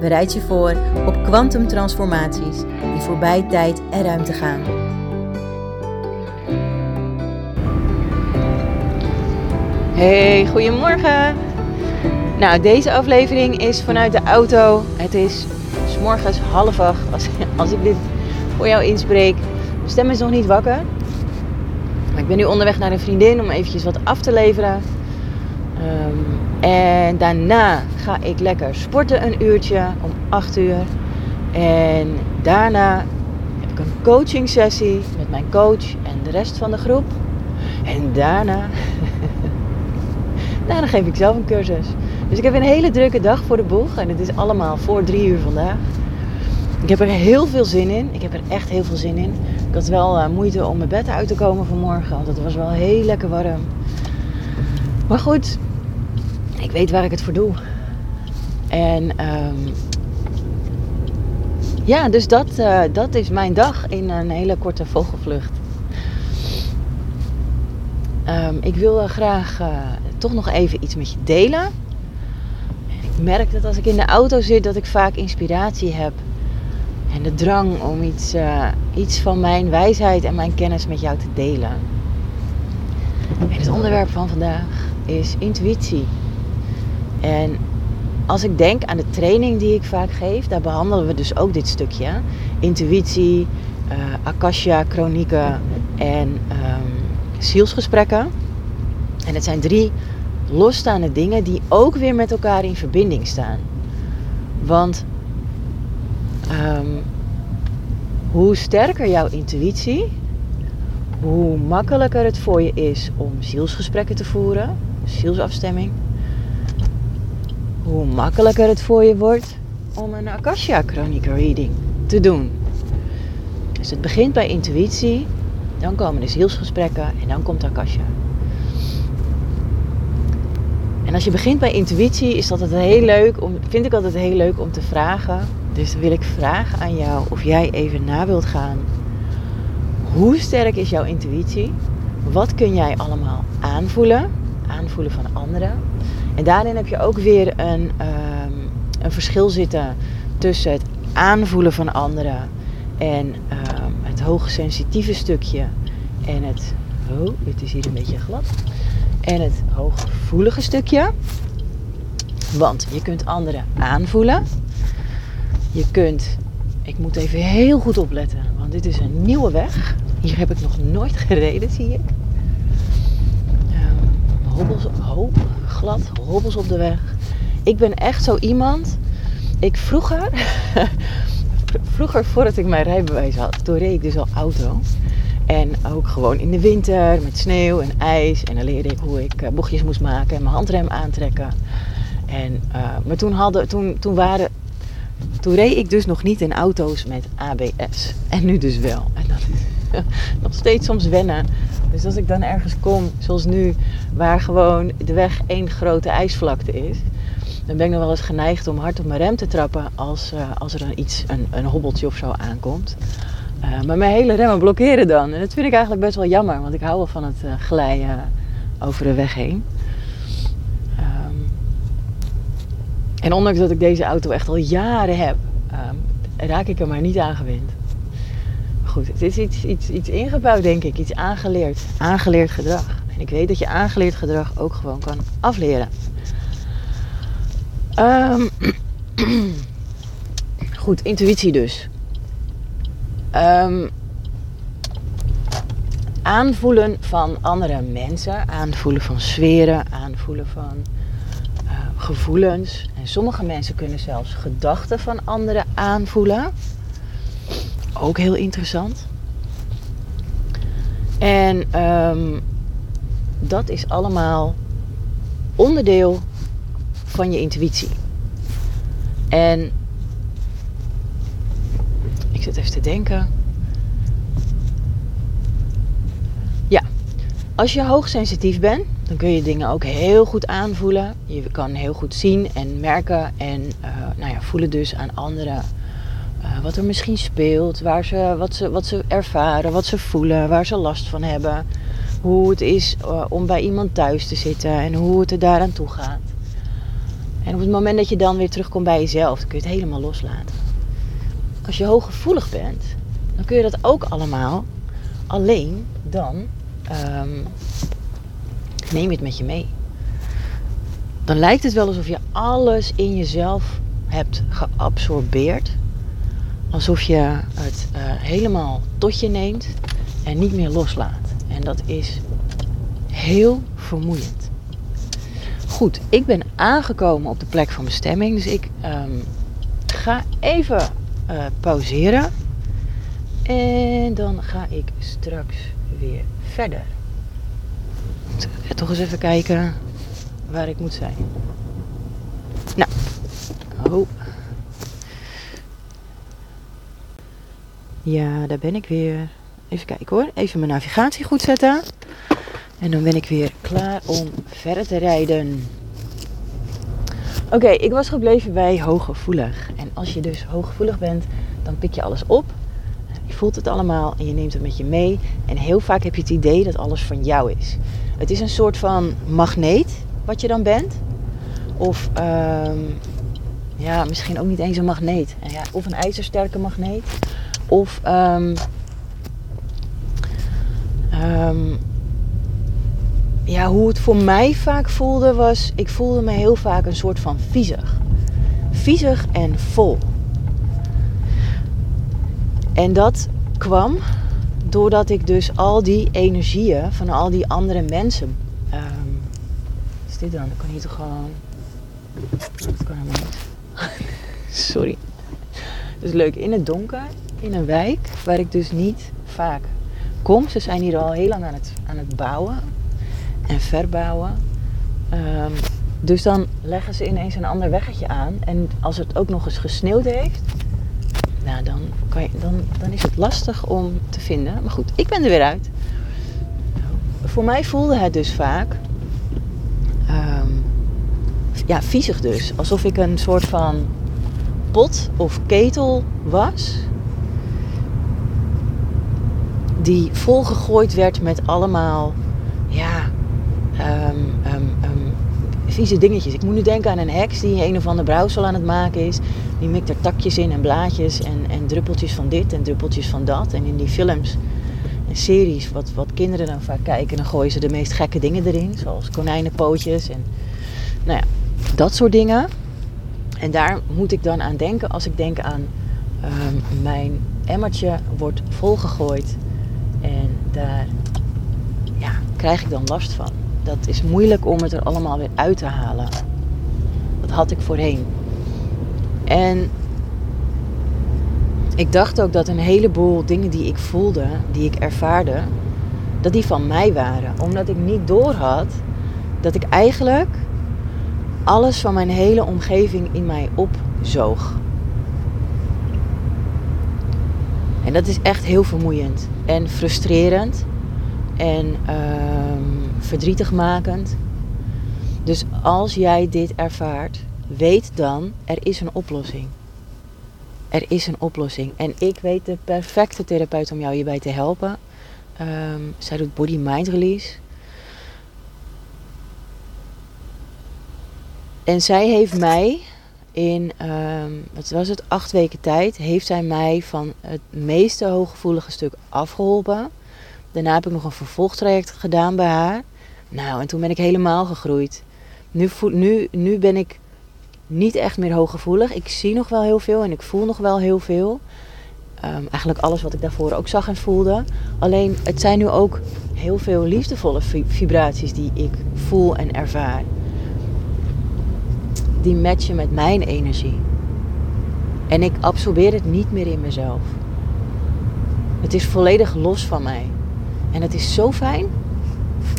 Bereid je voor op kwantumtransformaties die voorbij tijd en ruimte gaan. Hey, goedemorgen. Nou, deze aflevering is vanuit de auto. Het is morgens half acht als, als ik dit voor jou inspreek. Mijn stem is nog niet wakker. Ik ben nu onderweg naar een vriendin om eventjes wat af te leveren. Um, en daarna ga ik lekker sporten een uurtje om 8 uur. En daarna heb ik een coaching sessie met mijn coach en de rest van de groep. En daarna, daarna geef ik zelf een cursus. Dus ik heb een hele drukke dag voor de boeg. En het is allemaal voor drie uur vandaag. Ik heb er heel veel zin in. Ik heb er echt heel veel zin in. Ik had wel uh, moeite om mijn bed uit te komen vanmorgen. Want het was wel heel lekker warm. Maar goed, ik weet waar ik het voor doe. En um, ja, dus dat, uh, dat is mijn dag in een hele korte vogelvlucht. Um, ik wil graag uh, toch nog even iets met je delen. Ik merk dat als ik in de auto zit, dat ik vaak inspiratie heb. En de drang om iets, iets van mijn wijsheid en mijn kennis met jou te delen. En het onderwerp van vandaag is intuïtie. En als ik denk aan de training die ik vaak geef, daar behandelen we dus ook dit stukje. Intuïtie, uh, akasha, chronieken en um, zielsgesprekken. En het zijn drie losstaande dingen die ook weer met elkaar in verbinding staan. Want um, hoe sterker jouw intuïtie, hoe makkelijker het voor je is om zielsgesprekken te voeren, zielsafstemming hoe makkelijker het voor je wordt om een Akasha Chronicle reading te doen. Dus het begint bij intuïtie, dan komen de zielsgesprekken en dan komt Akasha. En als je begint bij intuïtie, is dat heel leuk om, vind ik altijd heel leuk om te vragen. Dus wil ik vragen aan jou of jij even na wilt gaan. Hoe sterk is jouw intuïtie? Wat kun jij allemaal aanvoelen? Aanvoelen van anderen. En daarin heb je ook weer een, um, een verschil zitten tussen het aanvoelen van anderen en um, het hoogsensitieve stukje en het, oh, dit is hier een beetje glad, en het hooggevoelige stukje. Want je kunt anderen aanvoelen. Je kunt, ik moet even heel goed opletten, want dit is een nieuwe weg. Hier heb ik nog nooit gereden, zie ik. Um, hobbels, oh, glad, hobbels op de weg. Ik ben echt zo iemand. Ik vroeger, vroeger voordat ik mijn rijbewijs had, toen reed ik dus al auto. En ook gewoon in de winter met sneeuw en ijs. En dan leerde ik hoe ik eh, bochtjes moest maken en mijn handrem aantrekken. En, uh, maar toen, hadden, toen, toen, waren, toen reed ik dus nog niet in auto's met ABS. En nu dus wel. En dat is nog steeds soms wennen. Dus als ik dan ergens kom, zoals nu, waar gewoon de weg één grote ijsvlakte is, dan ben ik nog wel eens geneigd om hard op mijn rem te trappen als, uh, als er dan iets, een, een hobbeltje of zo aankomt. Uh, maar mijn hele remmen blokkeren dan. En dat vind ik eigenlijk best wel jammer, want ik hou wel van het uh, glijden over de weg heen. Um, en ondanks dat ik deze auto echt al jaren heb, um, raak ik er maar niet aan gewend het is iets, iets, iets ingebouwd, denk ik. Iets aangeleerd. Aangeleerd gedrag. En ik weet dat je aangeleerd gedrag ook gewoon kan afleren. Um, goed, intuïtie dus. Um, aanvoelen van andere mensen, aanvoelen van sferen, aanvoelen van uh, gevoelens. En sommige mensen kunnen zelfs gedachten van anderen aanvoelen. Ook heel interessant. En um, dat is allemaal onderdeel van je intuïtie. En ik zit even te denken. Ja, als je hoogsensitief bent, dan kun je dingen ook heel goed aanvoelen. Je kan heel goed zien en merken en uh, nou ja, voelen dus aan anderen uh, wat er misschien speelt, waar ze, wat, ze, wat ze ervaren, wat ze voelen, waar ze last van hebben. Hoe het is uh, om bij iemand thuis te zitten en hoe het er daaraan toe gaat. En op het moment dat je dan weer terugkomt bij jezelf, dan kun je het helemaal loslaten. Als je hooggevoelig bent, dan kun je dat ook allemaal. Alleen dan um, neem je het met je mee. Dan lijkt het wel alsof je alles in jezelf hebt geabsorbeerd. Alsof je het uh, helemaal tot je neemt en niet meer loslaat. En dat is heel vermoeiend. Goed, ik ben aangekomen op de plek van bestemming. Dus ik um, ga even uh, pauzeren. En dan ga ik straks weer verder. Toch eens even kijken waar ik moet zijn. Nou, oh. Ja, daar ben ik weer. Even kijken hoor. Even mijn navigatie goed zetten. En dan ben ik weer klaar om verder te rijden. Oké, ik was gebleven bij hooggevoelig. En als je dus hooggevoelig bent, dan pik je alles op. Je voelt het allemaal en je neemt het met je mee. En heel vaak heb je het idee dat alles van jou is. Het is een soort van magneet wat je dan bent. Of um, ja, misschien ook niet eens een magneet. Ja, of een ijzersterke magneet. Of um, um, ja, hoe het voor mij vaak voelde was, ik voelde me heel vaak een soort van viezig. Viezig en vol. En dat kwam doordat ik dus al die energieën van al die andere mensen. Um, wat is dit dan? Ik kan hier toch gewoon. Dat kan niet. Sorry. Dus leuk, in het donker, in een wijk waar ik dus niet vaak kom. Ze zijn hier al heel lang aan het, aan het bouwen en verbouwen. Um, dus dan leggen ze ineens een ander weggetje aan. En als het ook nog eens gesneeuwd heeft, nou, dan, kan je, dan, dan is het lastig om te vinden. Maar goed, ik ben er weer uit. Voor mij voelde het dus vaak, um, ja, viezig dus. Alsof ik een soort van pot of ketel was. Die volgegooid werd met allemaal, ja, um, um, um, vieze dingetjes. Ik moet nu denken aan een heks die een of ander brouwsel aan het maken is. Die mikt er takjes in en blaadjes en, en druppeltjes van dit en druppeltjes van dat. En in die films en series, wat, wat kinderen dan vaak kijken, dan gooien ze de meest gekke dingen erin. Zoals konijnenpootjes en nou ja, dat soort dingen. En daar moet ik dan aan denken als ik denk aan mijn emmertje wordt volgegooid. En daar ja, krijg ik dan last van dat is moeilijk om het er allemaal weer uit te halen. Dat had ik voorheen. En ik dacht ook dat een heleboel dingen die ik voelde, die ik ervaarde, dat die van mij waren. Omdat ik niet doorhad dat ik eigenlijk alles van mijn hele omgeving in mij opzoog. En dat is echt heel vermoeiend en frustrerend. En uh, verdrietig makend. Dus als jij dit ervaart, weet dan, er is een oplossing. Er is een oplossing. En ik weet de perfecte therapeut om jou hierbij te helpen. Um, zij doet body-mind release. En zij heeft mij in, um, wat was het, acht weken tijd, heeft zij mij van het meeste hooggevoelige stuk afgeholpen. Daarna heb ik nog een vervolgtraject gedaan bij haar. Nou, en toen ben ik helemaal gegroeid. Nu, nu, nu ben ik niet echt meer hooggevoelig. Ik zie nog wel heel veel en ik voel nog wel heel veel. Um, eigenlijk alles wat ik daarvoor ook zag en voelde. Alleen het zijn nu ook heel veel liefdevolle vibraties die ik voel en ervaar. Die matchen met mijn energie. En ik absorbeer het niet meer in mezelf. Het is volledig los van mij. En het is zo fijn.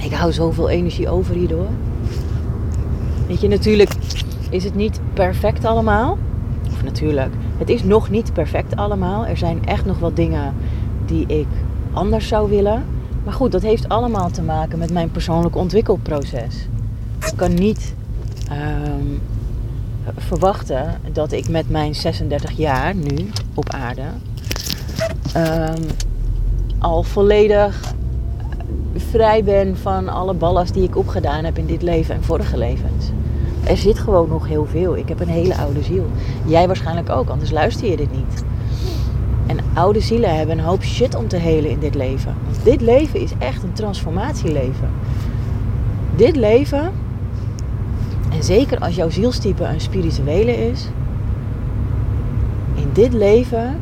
Ik hou zoveel energie over hierdoor. Weet je, natuurlijk is het niet perfect allemaal. natuurlijk. Het is nog niet perfect allemaal. Er zijn echt nog wat dingen die ik anders zou willen. Maar goed, dat heeft allemaal te maken met mijn persoonlijk ontwikkelproces. Ik kan niet ehm, verwachten dat ik met mijn 36 jaar nu op aarde ehm, al volledig vrij ben van alle ballast die ik opgedaan heb in dit leven en vorige levens. Er zit gewoon nog heel veel. Ik heb een hele oude ziel. Jij waarschijnlijk ook, anders luister je dit niet. En oude zielen hebben een hoop shit om te helen in dit leven. Want dit leven is echt een transformatieleven. Dit leven, en zeker als jouw zielstype een spirituele is, in dit leven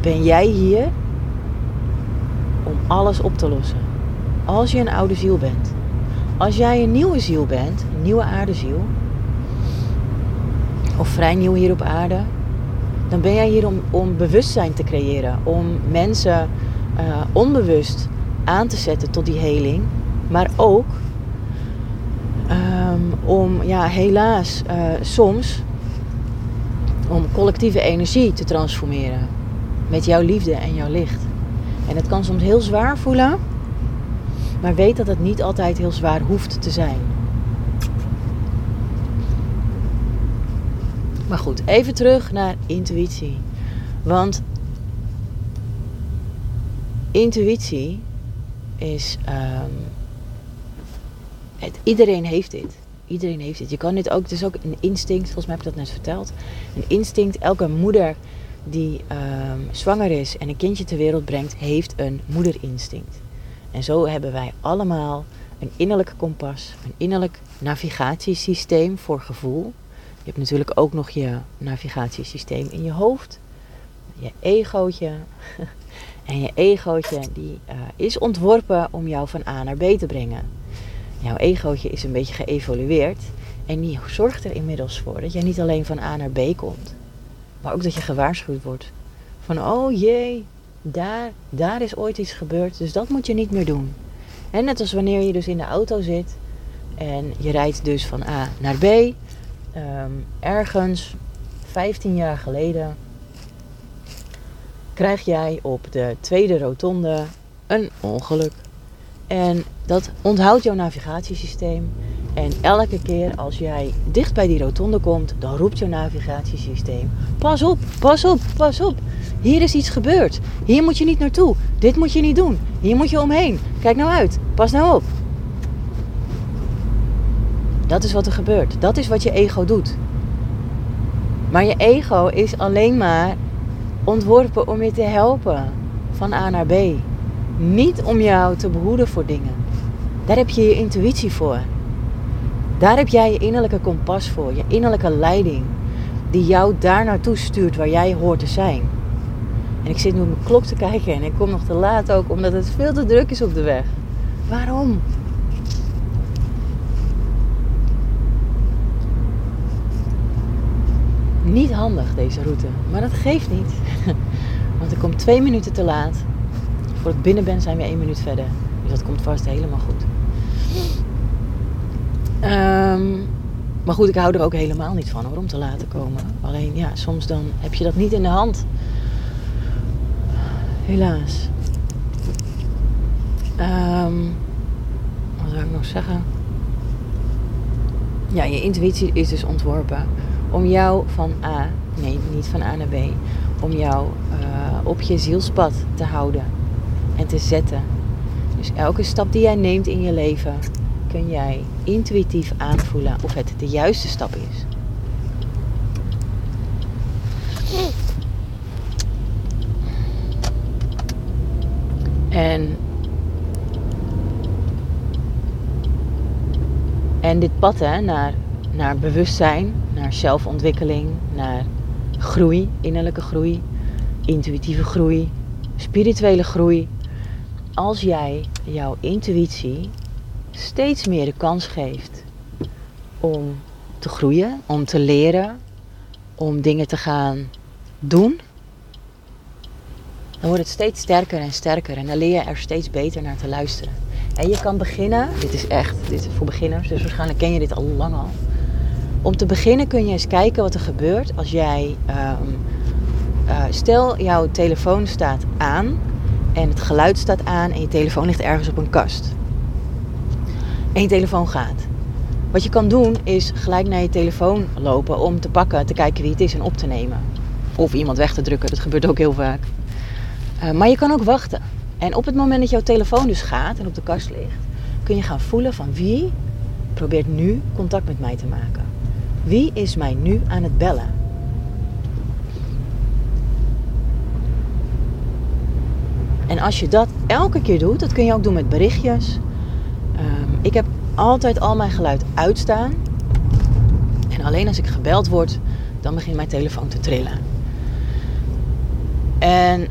ben jij hier om alles op te lossen. Als je een oude ziel bent. Als jij een nieuwe ziel bent, een nieuwe aardeziel, of vrij nieuw hier op aarde, dan ben jij hier om, om bewustzijn te creëren. Om mensen uh, onbewust aan te zetten tot die heling. Maar ook um, om, ja, helaas, uh, soms om collectieve energie te transformeren. Met jouw liefde en jouw licht. En het kan soms heel zwaar voelen. Maar weet dat het niet altijd heel zwaar hoeft te zijn. Maar goed, even terug naar intuïtie. Want intuïtie is. Um, het, iedereen heeft dit. Iedereen heeft dit. Je kan dit ook, het is ook een instinct, volgens mij heb ik dat net verteld. Een instinct, elke moeder die um, zwanger is en een kindje ter wereld brengt, heeft een moederinstinct. En zo hebben wij allemaal een innerlijk kompas, een innerlijk navigatiesysteem voor gevoel. Je hebt natuurlijk ook nog je navigatiesysteem in je hoofd, je egootje. En je egootje die, uh, is ontworpen om jou van A naar B te brengen. Jouw egootje is een beetje geëvolueerd en die zorgt er inmiddels voor dat jij niet alleen van A naar B komt, maar ook dat je gewaarschuwd wordt. Van oh jee, daar, daar is ooit iets gebeurd, dus dat moet je niet meer doen. En net als wanneer je dus in de auto zit en je rijdt dus van A naar B, um, ergens 15 jaar geleden krijg jij op de tweede rotonde een ongeluk. En dat onthoudt jouw navigatiesysteem. En elke keer als jij dicht bij die rotonde komt, dan roept jouw navigatiesysteem: Pas op, pas op, pas op. Hier is iets gebeurd. Hier moet je niet naartoe. Dit moet je niet doen. Hier moet je omheen. Kijk nou uit. Pas nou op. Dat is wat er gebeurt. Dat is wat je ego doet. Maar je ego is alleen maar ontworpen om je te helpen van A naar B. Niet om jou te behoeden voor dingen. Daar heb je je intuïtie voor. Daar heb jij je innerlijke kompas voor, je innerlijke leiding, die jou daar naartoe stuurt waar jij hoort te zijn. En ik zit nu op mijn klok te kijken en ik kom nog te laat ook omdat het veel te druk is op de weg. Waarom? Niet handig deze route, maar dat geeft niet. Want ik kom twee minuten te laat. Voor het binnen ben zijn we één minuut verder. Dus dat komt vast helemaal goed. Um, maar goed, ik hou er ook helemaal niet van hoor, om te laten komen. Alleen ja, soms dan heb je dat niet in de hand. Helaas. Um, wat zou ik nog zeggen? Ja, je intuïtie is dus ontworpen om jou van A, nee, niet van A naar B, om jou uh, op je zielspad te houden en te zetten. Dus elke stap die jij neemt in je leven, kun jij intuïtief aanvoelen of het de juiste stap is. En, en dit pad hè, naar, naar bewustzijn, naar zelfontwikkeling, naar groei, innerlijke groei, intuïtieve groei, spirituele groei. Als jij jouw intuïtie steeds meer de kans geeft om te groeien, om te leren, om dingen te gaan doen, dan wordt het steeds sterker en sterker en dan leer je er steeds beter naar te luisteren. En je kan beginnen, dit is echt, dit voor beginners, dus waarschijnlijk ken je dit al lang al. Om te beginnen kun je eens kijken wat er gebeurt als jij. ehm, eh, stel, jouw telefoon staat aan en het geluid staat aan en je telefoon ligt ergens op een kast. En je telefoon gaat. Wat je kan doen is gelijk naar je telefoon lopen om te pakken, te kijken wie het is en op te nemen. Of iemand weg te drukken, dat gebeurt ook heel vaak. Eh, maar je kan ook wachten. En op het moment dat jouw telefoon dus gaat en op de kast ligt, kun je gaan voelen van wie probeert nu contact met mij te maken. Wie is mij nu aan het bellen? En als je dat elke keer doet, dat kun je ook doen met berichtjes. Ehm, ik heb altijd al mijn geluid uitstaan. En alleen als ik gebeld word, dan begint mijn telefoon te trillen. En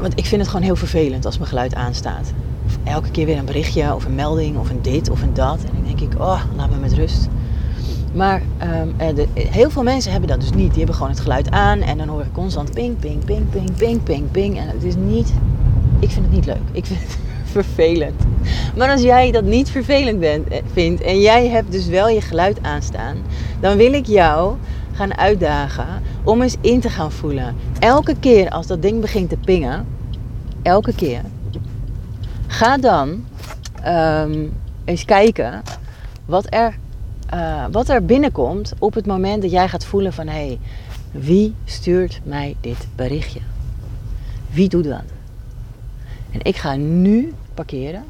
want ik vind het gewoon heel vervelend als mijn geluid aanstaat. Elke keer weer een berichtje of een melding of een dit of een dat. En dan denk ik, oh, laat me met rust. Maar ehm, eh, de, heel veel mensen hebben dat dus niet. Die hebben gewoon het geluid aan en dan hoor ik constant ping, ping, ping, ping, ping, ping, ping. En het is niet, ik vind het niet leuk. Ik vind het vervelend. Maar als jij dat niet vervelend bent, eh, vindt en jij hebt dus wel je geluid aanstaan, dan wil ik jou gaan uitdagen om eens in te gaan voelen. Elke keer als dat ding begint te pingen, elke keer, ga dan ehm, eens kijken wat er, eh, wat er binnenkomt op het moment dat jij gaat voelen van hé, hey, wie stuurt mij dit berichtje? Wie doet dat? En ik ga nu parkeren.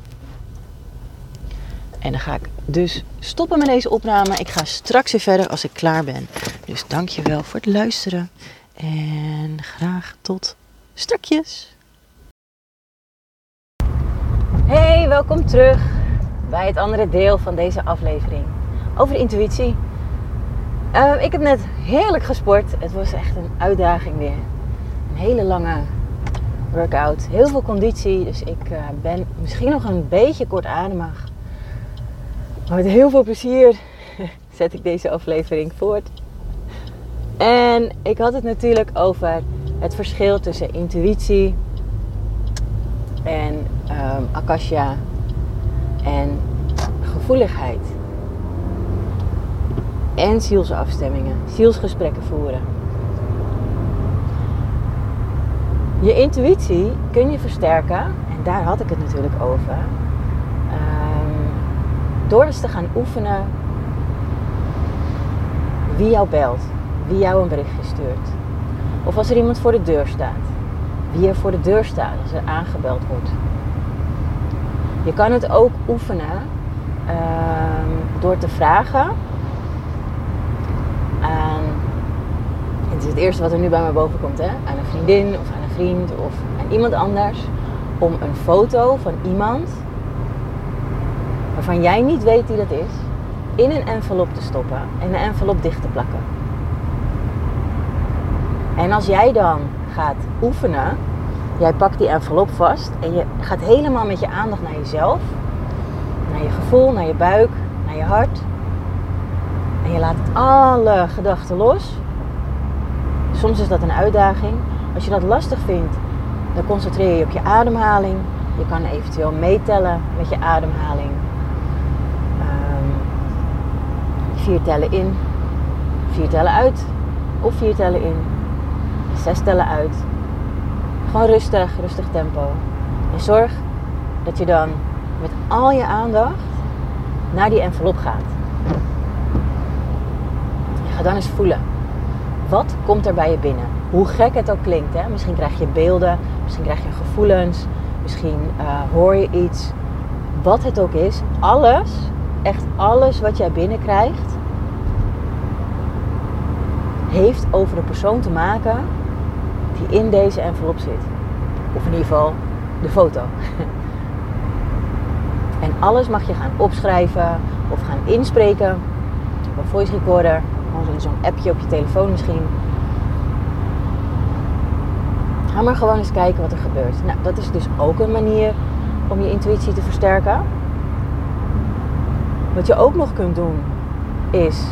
En dan ga ik dus stoppen met deze opname. Ik ga straks weer verder als ik klaar ben. Dus dankjewel voor het luisteren. En graag tot strakjes. Hey, welkom terug bij het andere deel van deze aflevering. Over intuïtie. Uh, ik heb net heerlijk gesport. Het was echt een uitdaging weer. Een hele lange workout. Heel veel conditie. Dus ik uh, ben misschien nog een beetje kortademig. Maar met heel veel plezier zet ik deze aflevering voort. En ik had het natuurlijk over het verschil tussen intuïtie en um, akasha en gevoeligheid. En zielsafstemmingen, zielsgesprekken voeren. Je intuïtie kun je versterken, en daar had ik het natuurlijk over, um, door eens te gaan oefenen wie jou belt, wie jou een berichtje stuurt. Of als er iemand voor de deur staat, wie er voor de deur staat als er aangebeld wordt. Je kan het ook oefenen um, door te vragen aan, het eerste wat er nu bij me boven komt, hè? aan een vriendin of aan een vriend of aan iemand anders, om een foto van iemand waarvan jij niet weet wie dat is, in een envelop te stoppen en de envelop dicht te plakken. En als jij dan gaat oefenen, jij pakt die envelop vast en je gaat helemaal met je aandacht naar jezelf, naar je gevoel, naar je buik, naar je hart. En je laat alle gedachten los. Soms is dat een uitdaging. Als je dat lastig vindt, dan concentreer je op je ademhaling. Je kan eventueel meetellen met je ademhaling. Um, vier tellen in, vier tellen uit. Of vier tellen in, zes tellen uit. Gewoon rustig, rustig tempo. En zorg dat je dan met al je aandacht naar die envelop gaat. Ga dan eens voelen. Wat komt er bij je binnen? Hoe gek het ook klinkt. Hè? Misschien krijg je beelden, misschien krijg je gevoelens, misschien uh, hoor je iets. Wat het ook is, alles, echt alles wat jij binnenkrijgt, heeft over de persoon te maken die in deze envelop zit. Of in ieder geval de foto. en alles mag je gaan opschrijven of gaan inspreken. Op een voice recorder, gewoon zo'n appje op je telefoon misschien. Ga maar gewoon eens kijken wat er gebeurt. Nou, dat is dus ook een manier om je intuïtie te versterken. Wat je ook nog kunt doen is,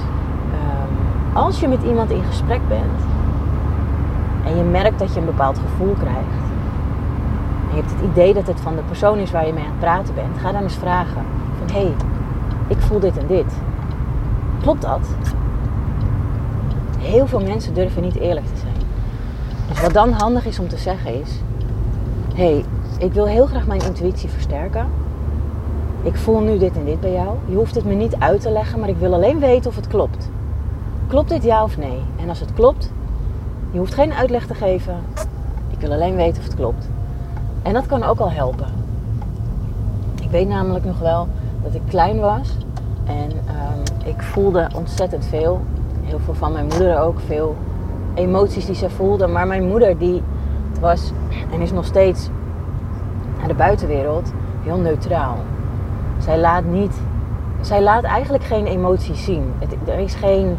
um, als je met iemand in gesprek bent en je merkt dat je een bepaald gevoel krijgt, en je hebt het idee dat het van de persoon is waar je mee aan het praten bent, ga dan eens vragen van hé, hey, ik voel dit en dit. klopt dat? Heel veel mensen durven niet eerlijk te zijn. Dus wat dan handig is om te zeggen is: hé, hey, ik wil heel graag mijn intuïtie versterken. Ik voel nu dit en dit bij jou. Je hoeft het me niet uit te leggen, maar ik wil alleen weten of het klopt. Klopt dit ja of nee? En als het klopt, je hoeft geen uitleg te geven. Ik wil alleen weten of het klopt. En dat kan ook al helpen. Ik weet namelijk nog wel dat ik klein was en ehm, ik voelde ontzettend veel. Heel veel van mijn moeder ook, veel emoties die ze voelde. Maar mijn moeder die was en is nog steeds naar de buitenwereld heel neutraal. Zij laat niet, zij laat eigenlijk geen emoties zien. er is geen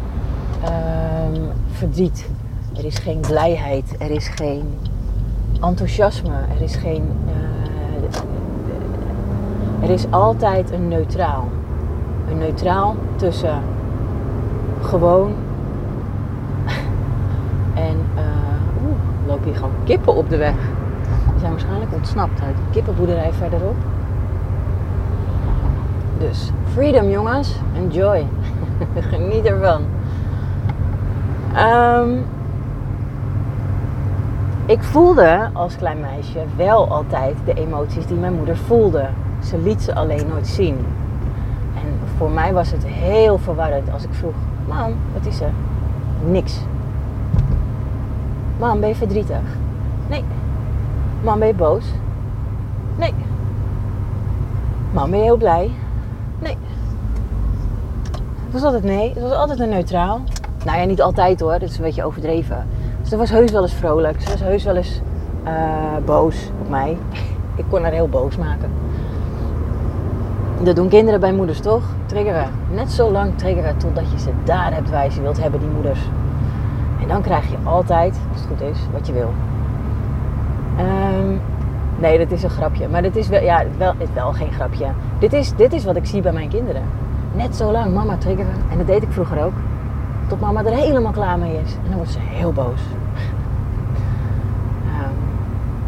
ehm, verdriet, er is geen blijheid, er is geen enthousiasme, er is geen. Uh, er is altijd een neutraal. Een neutraal tussen gewoon en. Uh, Oeh, lopen hier gewoon kippen op de weg. Die zijn waarschijnlijk ontsnapt uit die kippenboerderij verderop. Dus freedom jongens, enjoy. Geniet ervan. Um, ik voelde als klein meisje wel altijd de emoties die mijn moeder voelde. Ze liet ze alleen nooit zien. En voor mij was het heel verwarrend als ik vroeg: Mam, wat is er? Niks. Mam, ben je verdrietig? Nee. Mam, ben je boos? Nee. Mam, ben je heel blij? Nee. Het was altijd nee. Het was altijd een neutraal. Nou ja, niet altijd hoor. Dat is een beetje overdreven. Dus ze was heus wel eens vrolijk. Ze was heus wel eens uh, boos op mij. Ik kon haar heel boos maken. Dat doen kinderen bij moeders toch? Triggeren. Net zo lang triggeren totdat je ze daar hebt waar je ze wilt hebben, die moeders. En dan krijg je altijd, als het goed is, wat je wil. Um, nee, dat is een grapje. Maar dit is wel, ja, wel, is wel geen grapje. Dit is, dit is wat ik zie bij mijn kinderen. Net zo lang mama triggeren. En dat deed ik vroeger ook. Tot mama er helemaal klaar mee is. En dan wordt ze heel boos.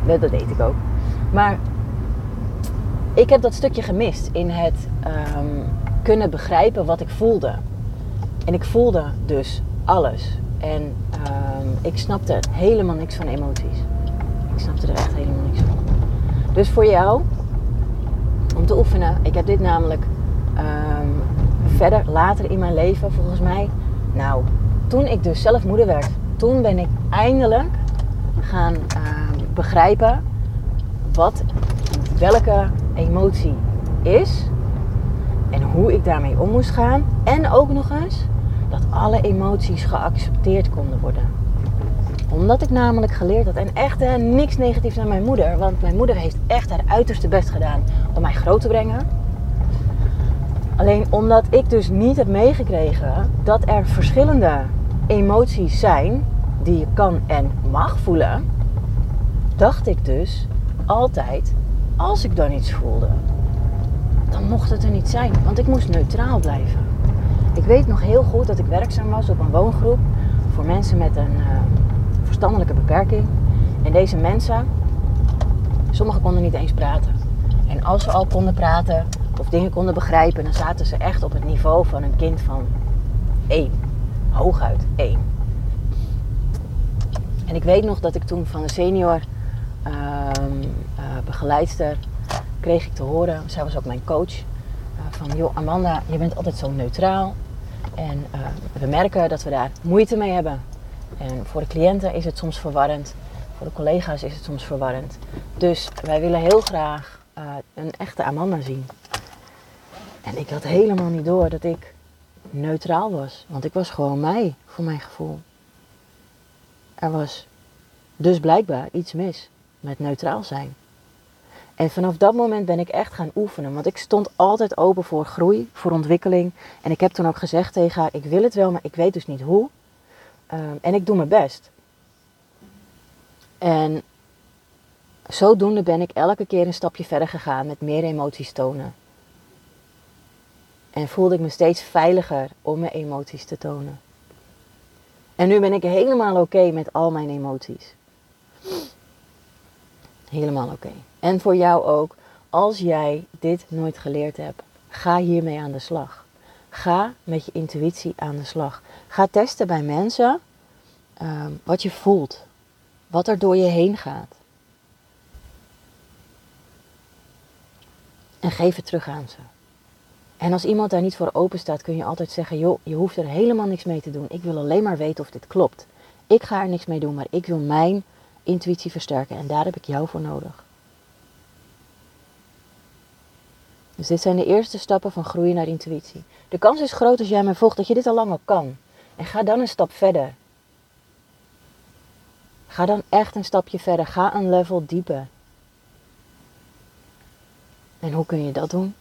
Um, dat deed ik ook. Maar ik heb dat stukje gemist in het um, kunnen begrijpen wat ik voelde. En ik voelde dus alles. En um, ik snapte helemaal niks van emoties. Ik snapte er echt helemaal niks van. Dus voor jou, om te oefenen, ik heb dit namelijk um, verder later in mijn leven volgens mij nou, toen ik dus zelf moeder werd, toen ben ik eindelijk gaan begrijpen wat welke emotie is en hoe ik daarmee om moest gaan. En ook nog eens dat alle emoties geaccepteerd konden worden. Omdat ik namelijk geleerd had, en echt niks negatiefs naar mijn moeder, want mijn moeder heeft echt haar uiterste best gedaan om mij groot te brengen. Alleen omdat ik dus niet heb meegekregen dat er verschillende emoties zijn die je kan en mag voelen, dacht ik dus altijd, als ik dan iets voelde, dan mocht het er niet zijn, want ik moest neutraal blijven. Ik weet nog heel goed dat ik werkzaam was op een woongroep voor mensen met een uh, verstandelijke beperking. En deze mensen, sommigen konden niet eens praten. En als ze al konden praten, of dingen konden begrijpen, dan zaten ze echt op het niveau van een kind van één. Hooguit één. En ik weet nog dat ik toen van een senior begeleidster kreeg ik te horen, zij was ook mijn coach, uh, van joh Amanda, je bent altijd zo neutraal en eh, we merken dat we daar moeite mee hebben. En voor de cliënten is het soms verwarrend, voor de collega's is het soms verwarrend. Dus wij willen heel graag een echte Amanda zien. En ik had helemaal niet door dat ik neutraal was. Want ik was gewoon mij, voor mijn gevoel. Er was dus blijkbaar iets mis met neutraal zijn. En vanaf dat moment ben ik echt gaan oefenen. Want ik stond altijd open voor groei, voor ontwikkeling. En ik heb toen ook gezegd tegen haar: Ik wil het wel, maar ik weet dus niet hoe. Um, en ik doe mijn best. En zodoende ben ik elke keer een stapje verder gegaan met meer emoties tonen. En voelde ik me steeds veiliger om mijn emoties te tonen. En nu ben ik helemaal oké met al mijn emoties. Helemaal oké. En voor jou ook, als jij dit nooit geleerd hebt, ga hiermee aan de slag. Ga met je intuïtie aan de slag. Ga testen bij mensen ehm, wat je voelt, wat er door je heen gaat. En geef het terug aan ze. En als iemand daar niet voor open staat, kun je altijd zeggen: joh, je hoeft er helemaal niks mee te doen. Ik wil alleen maar weten of dit klopt. Ik ga er niks mee doen, maar ik wil mijn intuïtie versterken en daar heb ik jou voor nodig. Dus dit zijn de eerste stappen van groeien naar intuïtie. De kans is groot als jij mij volgt dat je dit al lang al kan. En ga dan een stap verder. Ga dan echt een stapje verder. Ga een level dieper. En hoe kun je dat doen?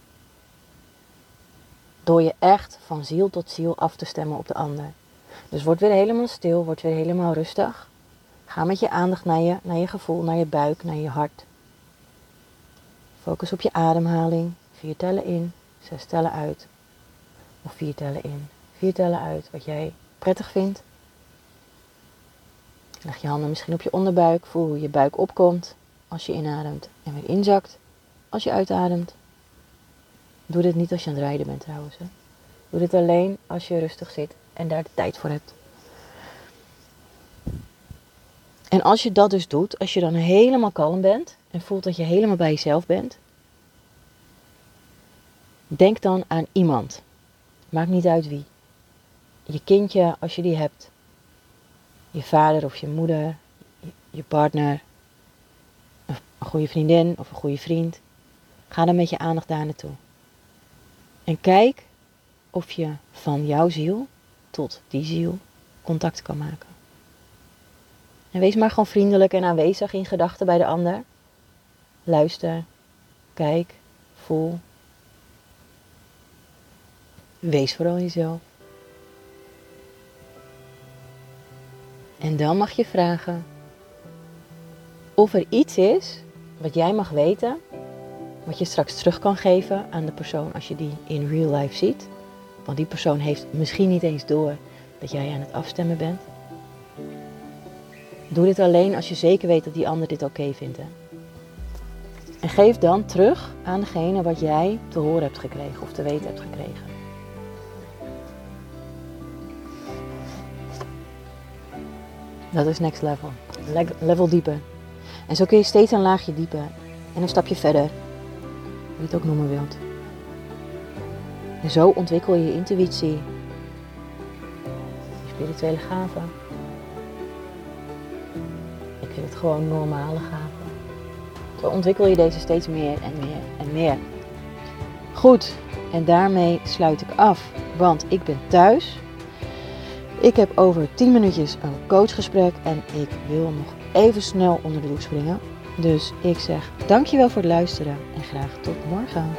Door je echt van ziel tot ziel af te stemmen op de ander. Dus word weer helemaal stil, word weer helemaal rustig. Ga met je aandacht naar je, naar je gevoel, naar je buik, naar je hart. Focus op je ademhaling. Vier tellen in, zes tellen uit. Of vier tellen in, vier tellen uit. Wat jij prettig vindt. Leg je handen misschien op je onderbuik. Voel hoe je buik opkomt als je inademt en weer inzakt als je uitademt. Doe dit niet als je aan het rijden bent trouwens. Hè. Doe dit alleen als je rustig zit en daar de tijd voor hebt. En als je dat dus doet, als je dan helemaal kalm bent en voelt dat je helemaal bij jezelf bent, denk dan aan iemand. Maakt niet uit wie. Je kindje als je die hebt. Je vader of je moeder, je partner, een goede vriendin of een goede vriend. Ga dan met je aandacht daar naartoe. En kijk of je van jouw ziel tot die ziel contact kan maken. En wees maar gewoon vriendelijk en aanwezig in gedachten bij de ander. Luister, kijk, voel. Wees vooral jezelf. En dan mag je vragen of er iets is wat jij mag weten, wat je straks terug kan geven aan de persoon als je die in real life ziet. Want die persoon heeft misschien niet eens door dat jij aan het afstemmen bent. Doe dit alleen als je zeker weet dat die ander dit oké vindt. Hè? En geef dan terug aan degene wat jij te horen hebt gekregen of te weten hebt gekregen. Dat is next level. Level dieper. En zo kun je steeds een laagje dieper en een stapje verder. Hoe je het ook noemen wilt. En zo ontwikkel je je intuïtie, je spirituele gaven. Gewoon normale gaven. Zo ontwikkel je deze steeds meer en meer en meer. Goed, en daarmee sluit ik af, want ik ben thuis. Ik heb over 10 minuutjes een coachgesprek en ik wil nog even snel onder de doek springen. Dus ik zeg dankjewel voor het luisteren en graag tot morgen.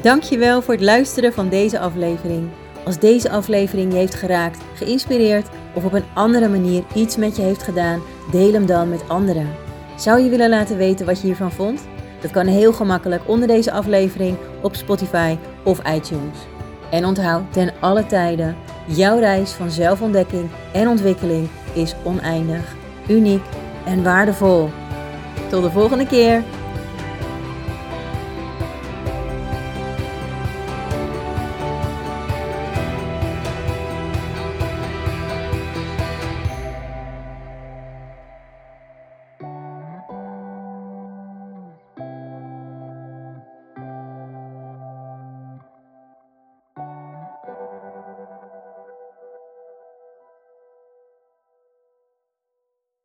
Dankjewel voor het luisteren van deze aflevering. Als deze aflevering je heeft geraakt, geïnspireerd of op een andere manier iets met je heeft gedaan, deel hem dan met anderen. Zou je willen laten weten wat je hiervan vond? Dat kan heel gemakkelijk onder deze aflevering op Spotify of iTunes. En onthoud ten alle tijden, jouw reis van zelfontdekking en ontwikkeling is oneindig, uniek en waardevol. Tot de volgende keer!